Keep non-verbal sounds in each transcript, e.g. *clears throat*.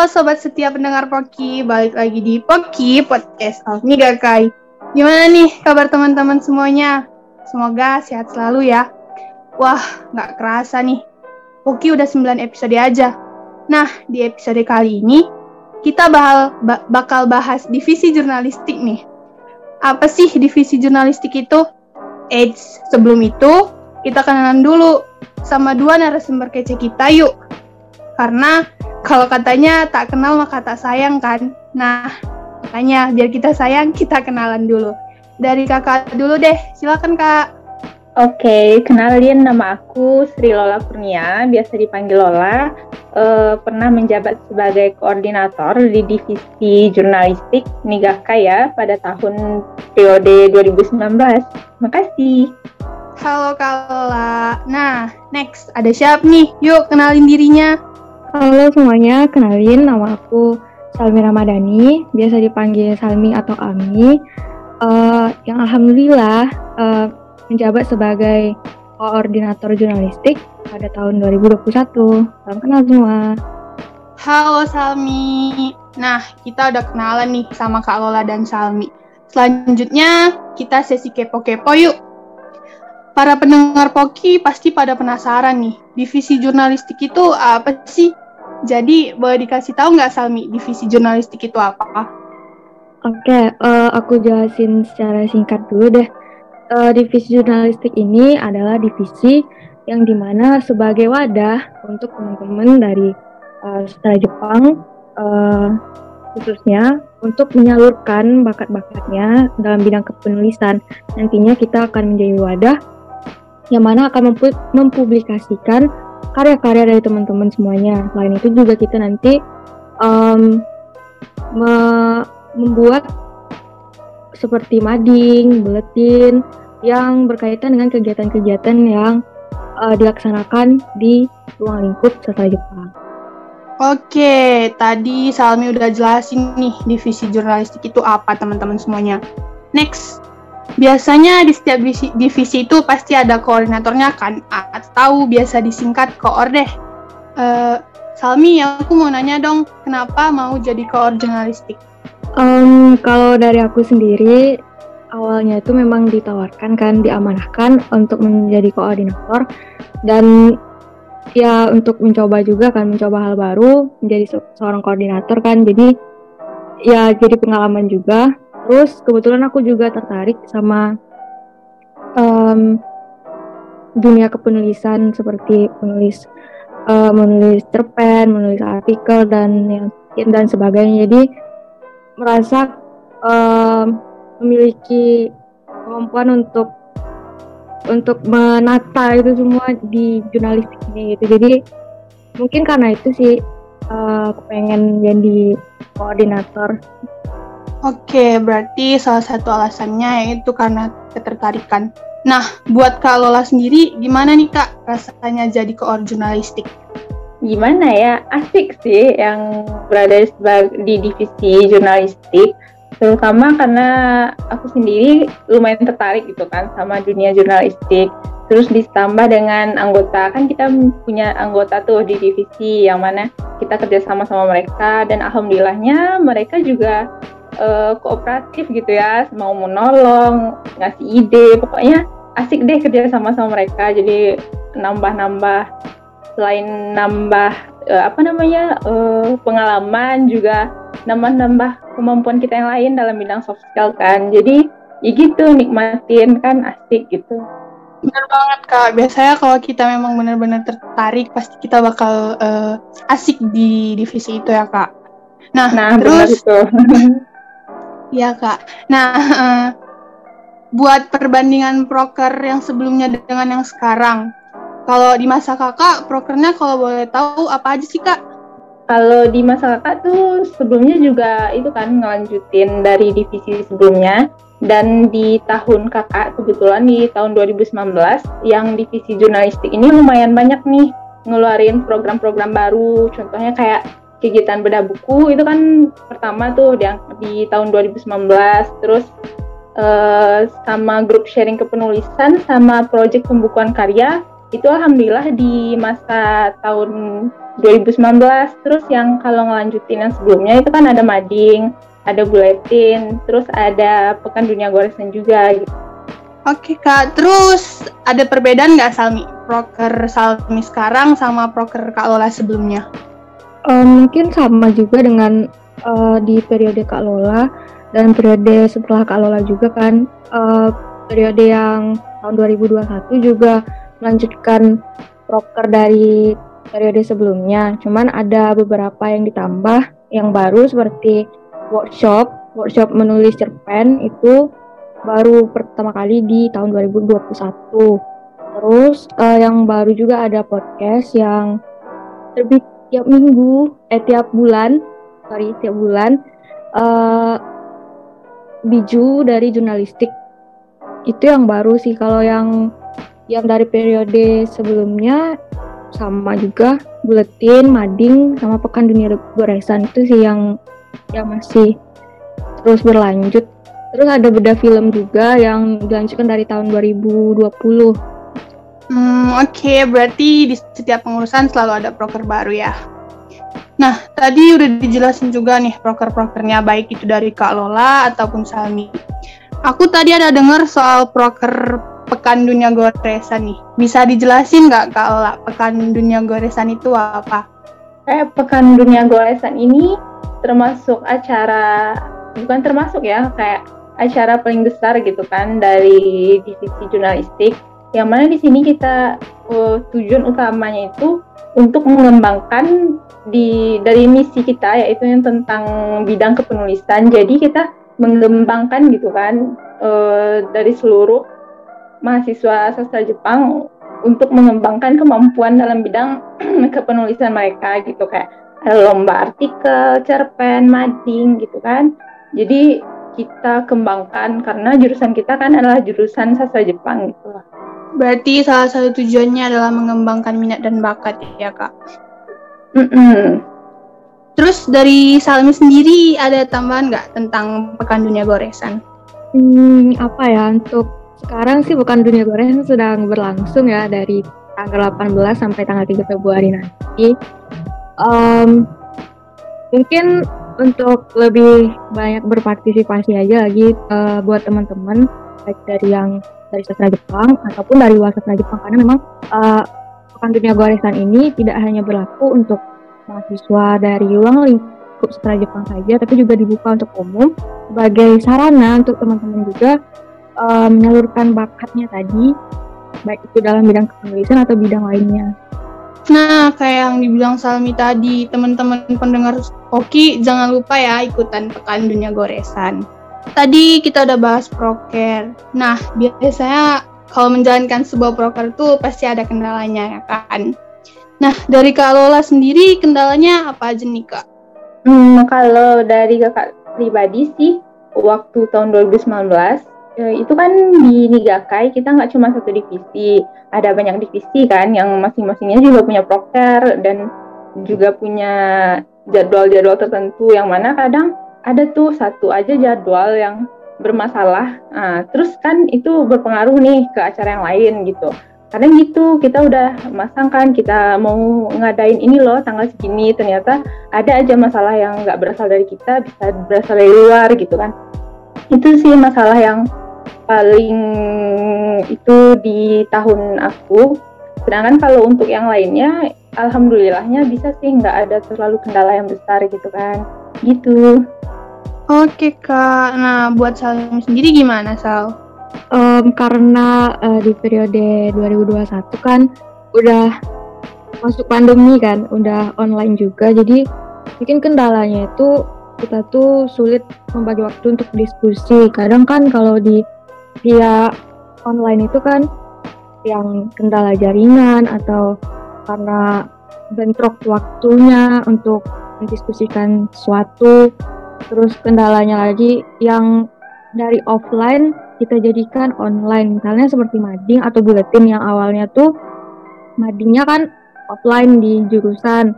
Halo sobat setia pendengar Poki, balik lagi di Poki Podcast Almi Gakai. Gimana nih kabar teman-teman semuanya? Semoga sehat selalu ya. Wah, nggak kerasa nih. Poki udah 9 episode aja. Nah, di episode kali ini kita bakal, bakal bahas divisi jurnalistik nih. Apa sih divisi jurnalistik itu? Eits, sebelum itu kita kenalan dulu sama dua narasumber kece kita yuk. Karena kalau katanya tak kenal maka tak sayang kan. Nah, makanya biar kita sayang *laughs* kita kenalan dulu. Dari kakak dulu deh, silakan kak. Oke, kenalin nama aku Sri Lola Kurnia, biasa dipanggil Lola. Uh, pernah menjabat sebagai koordinator di divisi jurnalistik Nigaka ya pada tahun periode 2019. Makasih. Halo Kak Lola. Nah, next ada siapa nih? Yuk kenalin dirinya. Halo semuanya, kenalin nama aku Salmi Ramadhani, biasa dipanggil Salmi atau Ami, uh, yang alhamdulillah uh, menjabat sebagai koordinator jurnalistik pada tahun 2021. Salam kenal semua. Halo Salmi. Nah, kita udah kenalan nih sama Kak Lola dan Salmi. Selanjutnya, kita sesi kepo-kepo yuk. Para pendengar Poki pasti pada penasaran nih, divisi jurnalistik itu apa sih? Jadi boleh dikasih tahu nggak Salmi divisi jurnalistik itu apa? Oke, okay, uh, eh, aku jelasin secara singkat dulu deh. Uh, divisi jurnalistik ini adalah divisi yang di mana sebagai wadah untuk teman-teman dari uh, setelah Jepang uh, khususnya untuk menyalurkan bakat-bakatnya dalam bidang kepenulisan. Nantinya kita akan menjadi wadah yang mana akan mempublikasikan karya-karya dari teman-teman semuanya. Selain itu juga kita nanti um, me membuat seperti mading, buletin yang berkaitan dengan kegiatan-kegiatan yang uh, dilaksanakan di ruang lingkup sastra Jepang. Oke, tadi Salmi udah jelasin nih divisi jurnalistik itu apa teman-teman semuanya. Next, Biasanya di setiap divisi, divisi itu pasti ada koordinatornya kan, atau biasa disingkat koor deh. Uh, Salmi, aku mau nanya dong, kenapa mau jadi koor jurnalistik? Um, kalau dari aku sendiri, awalnya itu memang ditawarkan kan, diamanahkan untuk menjadi koordinator dan ya untuk mencoba juga kan, mencoba hal baru, menjadi seorang koordinator kan, jadi ya jadi pengalaman juga terus kebetulan aku juga tertarik sama um, dunia kepenulisan seperti menulis uh, menulis cerpen, menulis artikel dan yang dan sebagainya. Jadi merasa um, memiliki kemampuan untuk untuk menata itu semua di jurnalistik ini gitu. Jadi mungkin karena itu sih uh, aku pengen jadi koordinator Oke, berarti salah satu alasannya yaitu karena ketertarikan. Nah, buat Kak Lola sendiri, gimana nih Kak rasanya jadi koor jurnalistik? Gimana ya, asik sih yang berada di divisi jurnalistik, terutama karena aku sendiri lumayan tertarik gitu kan sama dunia jurnalistik. Terus ditambah dengan anggota, kan kita punya anggota tuh di divisi yang mana kita kerja sama sama mereka dan alhamdulillahnya mereka juga uh, kooperatif gitu ya, mau menolong, ngasih ide, pokoknya asik deh kerja sama sama mereka. Jadi nambah-nambah selain nambah uh, apa namanya uh, pengalaman juga nambah-nambah kemampuan kita yang lain dalam bidang soft skill kan. Jadi ya gitu nikmatin kan asik gitu. Benar banget kak. Biasanya kalau kita memang benar-benar tertarik, pasti kita bakal uh, asik di divisi itu ya kak. Nah, nah terus *laughs* Iya kak. Nah, *laughs* buat perbandingan proker yang sebelumnya dengan yang sekarang, kalau di masa kakak, prokernya kalau boleh tahu apa aja sih kak? Kalau di masa kakak tuh sebelumnya juga itu kan ngelanjutin dari divisi sebelumnya dan di tahun kakak kebetulan di tahun 2019 yang divisi jurnalistik ini lumayan banyak nih ngeluarin program-program baru contohnya kayak kegiatan bedah buku itu kan pertama tuh di, di tahun 2019 terus uh, sama grup sharing kepenulisan sama proyek pembukuan karya itu alhamdulillah di masa tahun 2019 terus yang kalau ngelanjutin yang sebelumnya itu kan ada mading ada buletin terus ada pekan dunia goresan juga gitu Oke kak, terus ada perbedaan nggak Salmi? Proker Salmi sekarang sama proker Kak Lola sebelumnya? Um, mungkin sama juga dengan uh, di periode Kak Lola dan periode setelah Kak Lola juga kan. Uh, periode yang tahun 2021 juga melanjutkan proker dari periode sebelumnya. Cuman ada beberapa yang ditambah yang baru seperti workshop, workshop menulis cerpen itu baru pertama kali di tahun 2021. Terus uh, yang baru juga ada podcast yang terbit tiap minggu, eh tiap bulan, sorry tiap bulan. Uh, biju dari jurnalistik itu yang baru sih kalau yang yang dari periode sebelumnya sama juga buletin, mading, sama pekan dunia goresan itu sih yang yang masih terus berlanjut Terus ada beda film juga yang dilanjutkan dari tahun 2020. Hmm, oke, okay. berarti di setiap pengurusan selalu ada proker baru ya. Nah, tadi udah dijelasin juga nih proker-prokernya baik itu dari Kak Lola ataupun Salmi. Aku tadi ada dengar soal proker Pekan Dunia Goresan nih. Bisa dijelasin nggak Kak Lola, Pekan Dunia Goresan itu apa? Eh, Pekan Dunia Goresan ini termasuk acara, bukan termasuk ya, kayak acara paling besar gitu kan dari divisi jurnalistik yang mana di sini kita uh, tujuan utamanya itu untuk mengembangkan di dari misi kita yaitu yang tentang bidang kepenulisan jadi kita mengembangkan gitu kan uh, dari seluruh mahasiswa sastra Jepang untuk mengembangkan kemampuan dalam bidang *clears throat* kepenulisan mereka gitu kayak lomba artikel, cerpen, mading gitu kan. Jadi kita kembangkan karena jurusan kita kan adalah jurusan sastra Jepang gitu lah. Berarti salah satu tujuannya adalah mengembangkan minat dan bakat ya kak. Mm -mm. Terus dari Salmi sendiri ada tambahan nggak tentang Pekan Dunia Goresan? Hmm, apa ya untuk sekarang sih Pekan Dunia Goresan sedang berlangsung ya dari tanggal 18 sampai tanggal 3 Februari nanti. Um, mungkin untuk lebih banyak berpartisipasi aja lagi uh, buat teman-teman baik dari yang dari sastra Jepang ataupun dari luar sastra Jepang karena memang uh, pekan dunia goresan ini tidak hanya berlaku untuk mahasiswa dari ruang lingkup sastra Jepang saja tapi juga dibuka untuk umum sebagai sarana untuk teman-teman juga uh, menyalurkan bakatnya tadi baik itu dalam bidang kepenulisan atau bidang lainnya. Nah, kayak yang dibilang Salmi tadi, teman-teman pendengar Oki, jangan lupa ya ikutan pekan dunia goresan. Tadi kita udah bahas proker. Nah, biasanya kalau menjalankan sebuah proker itu pasti ada kendalanya ya kan. Nah, dari Kak Lola sendiri kendalanya apa aja nih Kak? Hmm, kalau dari kakak pribadi sih, waktu tahun 2019 Eh, itu kan di Nigakai kita nggak cuma satu divisi, ada banyak divisi kan yang masing-masingnya juga punya proker dan juga punya jadwal-jadwal tertentu yang mana kadang ada tuh satu aja jadwal yang bermasalah. Nah, terus kan itu berpengaruh nih ke acara yang lain gitu. Kadang gitu kita udah masang kan kita mau ngadain ini loh tanggal segini ternyata ada aja masalah yang nggak berasal dari kita bisa berasal dari luar gitu kan. Itu sih masalah yang paling itu di tahun aku sedangkan kalau untuk yang lainnya alhamdulillahnya bisa sih nggak ada terlalu kendala yang besar gitu kan gitu oke kak. Nah buat Salim sendiri gimana Sal? Um, karena uh, di periode 2021 kan udah masuk pandemi kan udah online juga. Jadi mungkin kendalanya itu kita tuh sulit membagi waktu untuk diskusi. Kadang kan kalau di via online itu kan yang kendala jaringan atau karena bentrok waktunya untuk mendiskusikan sesuatu terus kendalanya lagi yang dari offline kita jadikan online. Misalnya seperti mading atau buletin yang awalnya tuh madingnya kan offline di jurusan.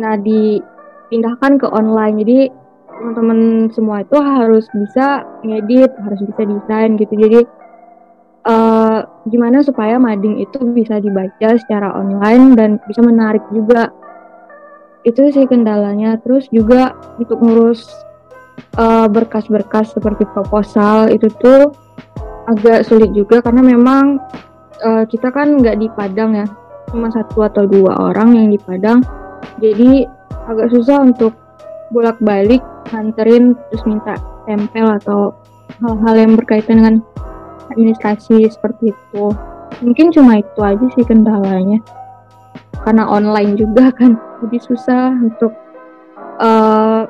Nah dipindahkan ke online. Jadi teman-teman semua itu harus bisa ngedit, harus bisa desain gitu. Jadi uh, gimana supaya mading itu bisa dibaca secara online dan bisa menarik juga. Itu sih kendalanya. Terus juga untuk ngurus eh, berkas-berkas seperti proposal itu tuh agak sulit juga karena memang uh, kita kan nggak di Padang ya. Cuma satu atau dua orang yang di Padang. Jadi agak susah untuk bolak-balik nganterin terus minta tempel atau hal-hal yang berkaitan dengan administrasi seperti itu. Mungkin cuma itu aja sih kendalanya. Karena online juga kan jadi susah untuk uh,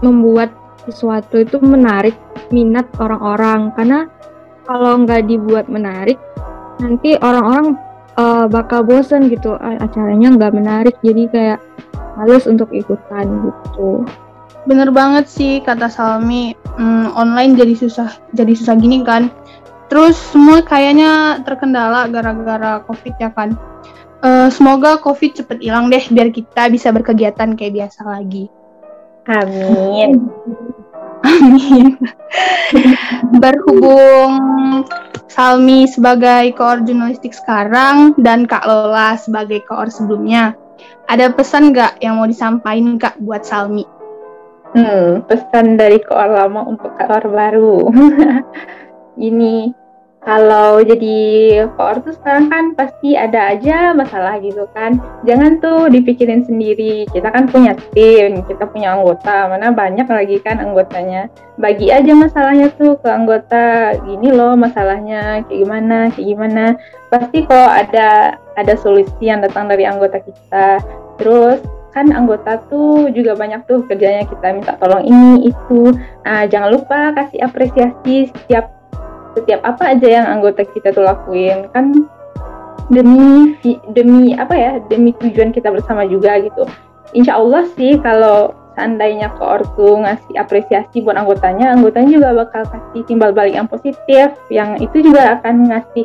membuat sesuatu itu menarik minat orang-orang. Karena kalau nggak dibuat menarik nanti orang-orang uh, bakal bosen gitu. Acaranya nggak menarik jadi kayak males untuk ikutan gitu. Bener banget sih kata Salmi. Hmm, online jadi susah jadi susah gini kan. Terus semua kayaknya terkendala gara-gara covid ya kan. Uh, semoga covid cepet hilang deh biar kita bisa berkegiatan kayak biasa lagi amin amin berhubung Salmi sebagai koor jurnalistik sekarang dan Kak Lola sebagai koor sebelumnya ada pesan nggak yang mau disampaikan Kak buat Salmi? Hmm, pesan dari koor lama untuk koor baru. *laughs* Ini kalau jadi koor tuh sekarang kan pasti ada aja masalah gitu kan. Jangan tuh dipikirin sendiri. Kita kan punya tim, kita punya anggota. Mana banyak lagi kan anggotanya. Bagi aja masalahnya tuh ke anggota. Gini loh masalahnya, kayak gimana, kayak gimana. Pasti kok ada ada solusi yang datang dari anggota kita. Terus kan anggota tuh juga banyak tuh kerjanya kita minta tolong ini itu. Nah, jangan lupa kasih apresiasi setiap setiap apa aja yang anggota kita tuh lakuin kan demi demi apa ya demi tujuan kita bersama juga gitu. Insya Allah sih kalau seandainya koor tuh ngasih apresiasi buat anggotanya anggotanya juga bakal kasih timbal balik yang positif yang itu juga akan ngasih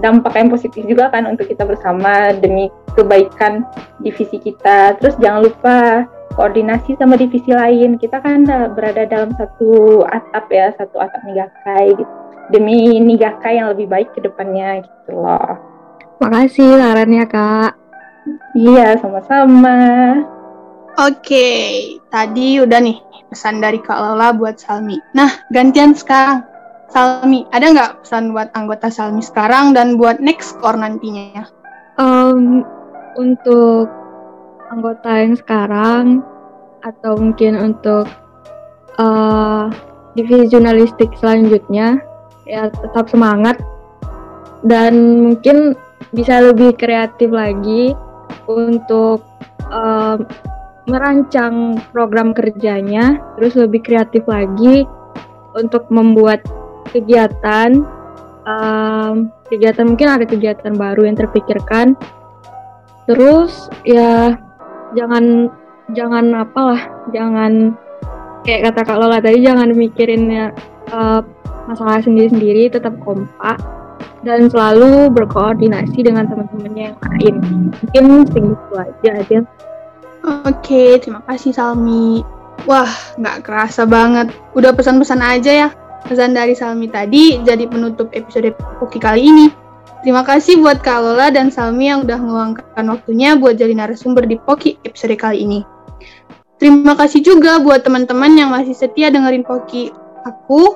dampak yang positif juga kan untuk kita bersama demi kebaikan divisi kita. Terus jangan lupa koordinasi sama divisi lain kita kan berada dalam satu atap ya satu atap negakai gitu demi Nigaka yang lebih baik ke depannya gitu loh. Makasih sarannya kak. Iya sama-sama. Oke, tadi udah nih pesan dari Kak Lola buat Salmi. Nah, gantian sekarang. Salmi, ada nggak pesan buat anggota Salmi sekarang dan buat next core nantinya? Um, untuk anggota yang sekarang atau mungkin untuk uh, divisi jurnalistik selanjutnya ya tetap semangat. Dan mungkin bisa lebih kreatif lagi untuk um, merancang program kerjanya terus lebih kreatif lagi untuk membuat kegiatan um, kegiatan mungkin ada kegiatan baru yang terpikirkan. Terus ya jangan jangan apalah jangan kayak kata Kak Lola tadi jangan mikirin uh, masalah sendiri-sendiri tetap kompak dan selalu berkoordinasi dengan teman-temannya yang lain. Mungkin segitu aja aja. Oke, terima kasih Salmi. Wah, nggak kerasa banget. Udah pesan-pesan aja ya. Pesan dari Salmi tadi jadi penutup episode Poki kali ini. Terima kasih buat Kak Lola dan Salmi yang udah meluangkan waktunya buat jadi narasumber di Poki episode kali ini. Terima kasih juga buat teman-teman yang masih setia dengerin Poki. Aku,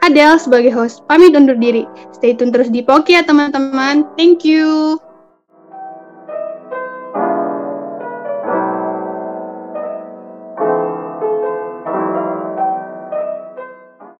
Adele sebagai host pamit undur diri. Stay tune terus di Poki ya teman-teman. Thank you.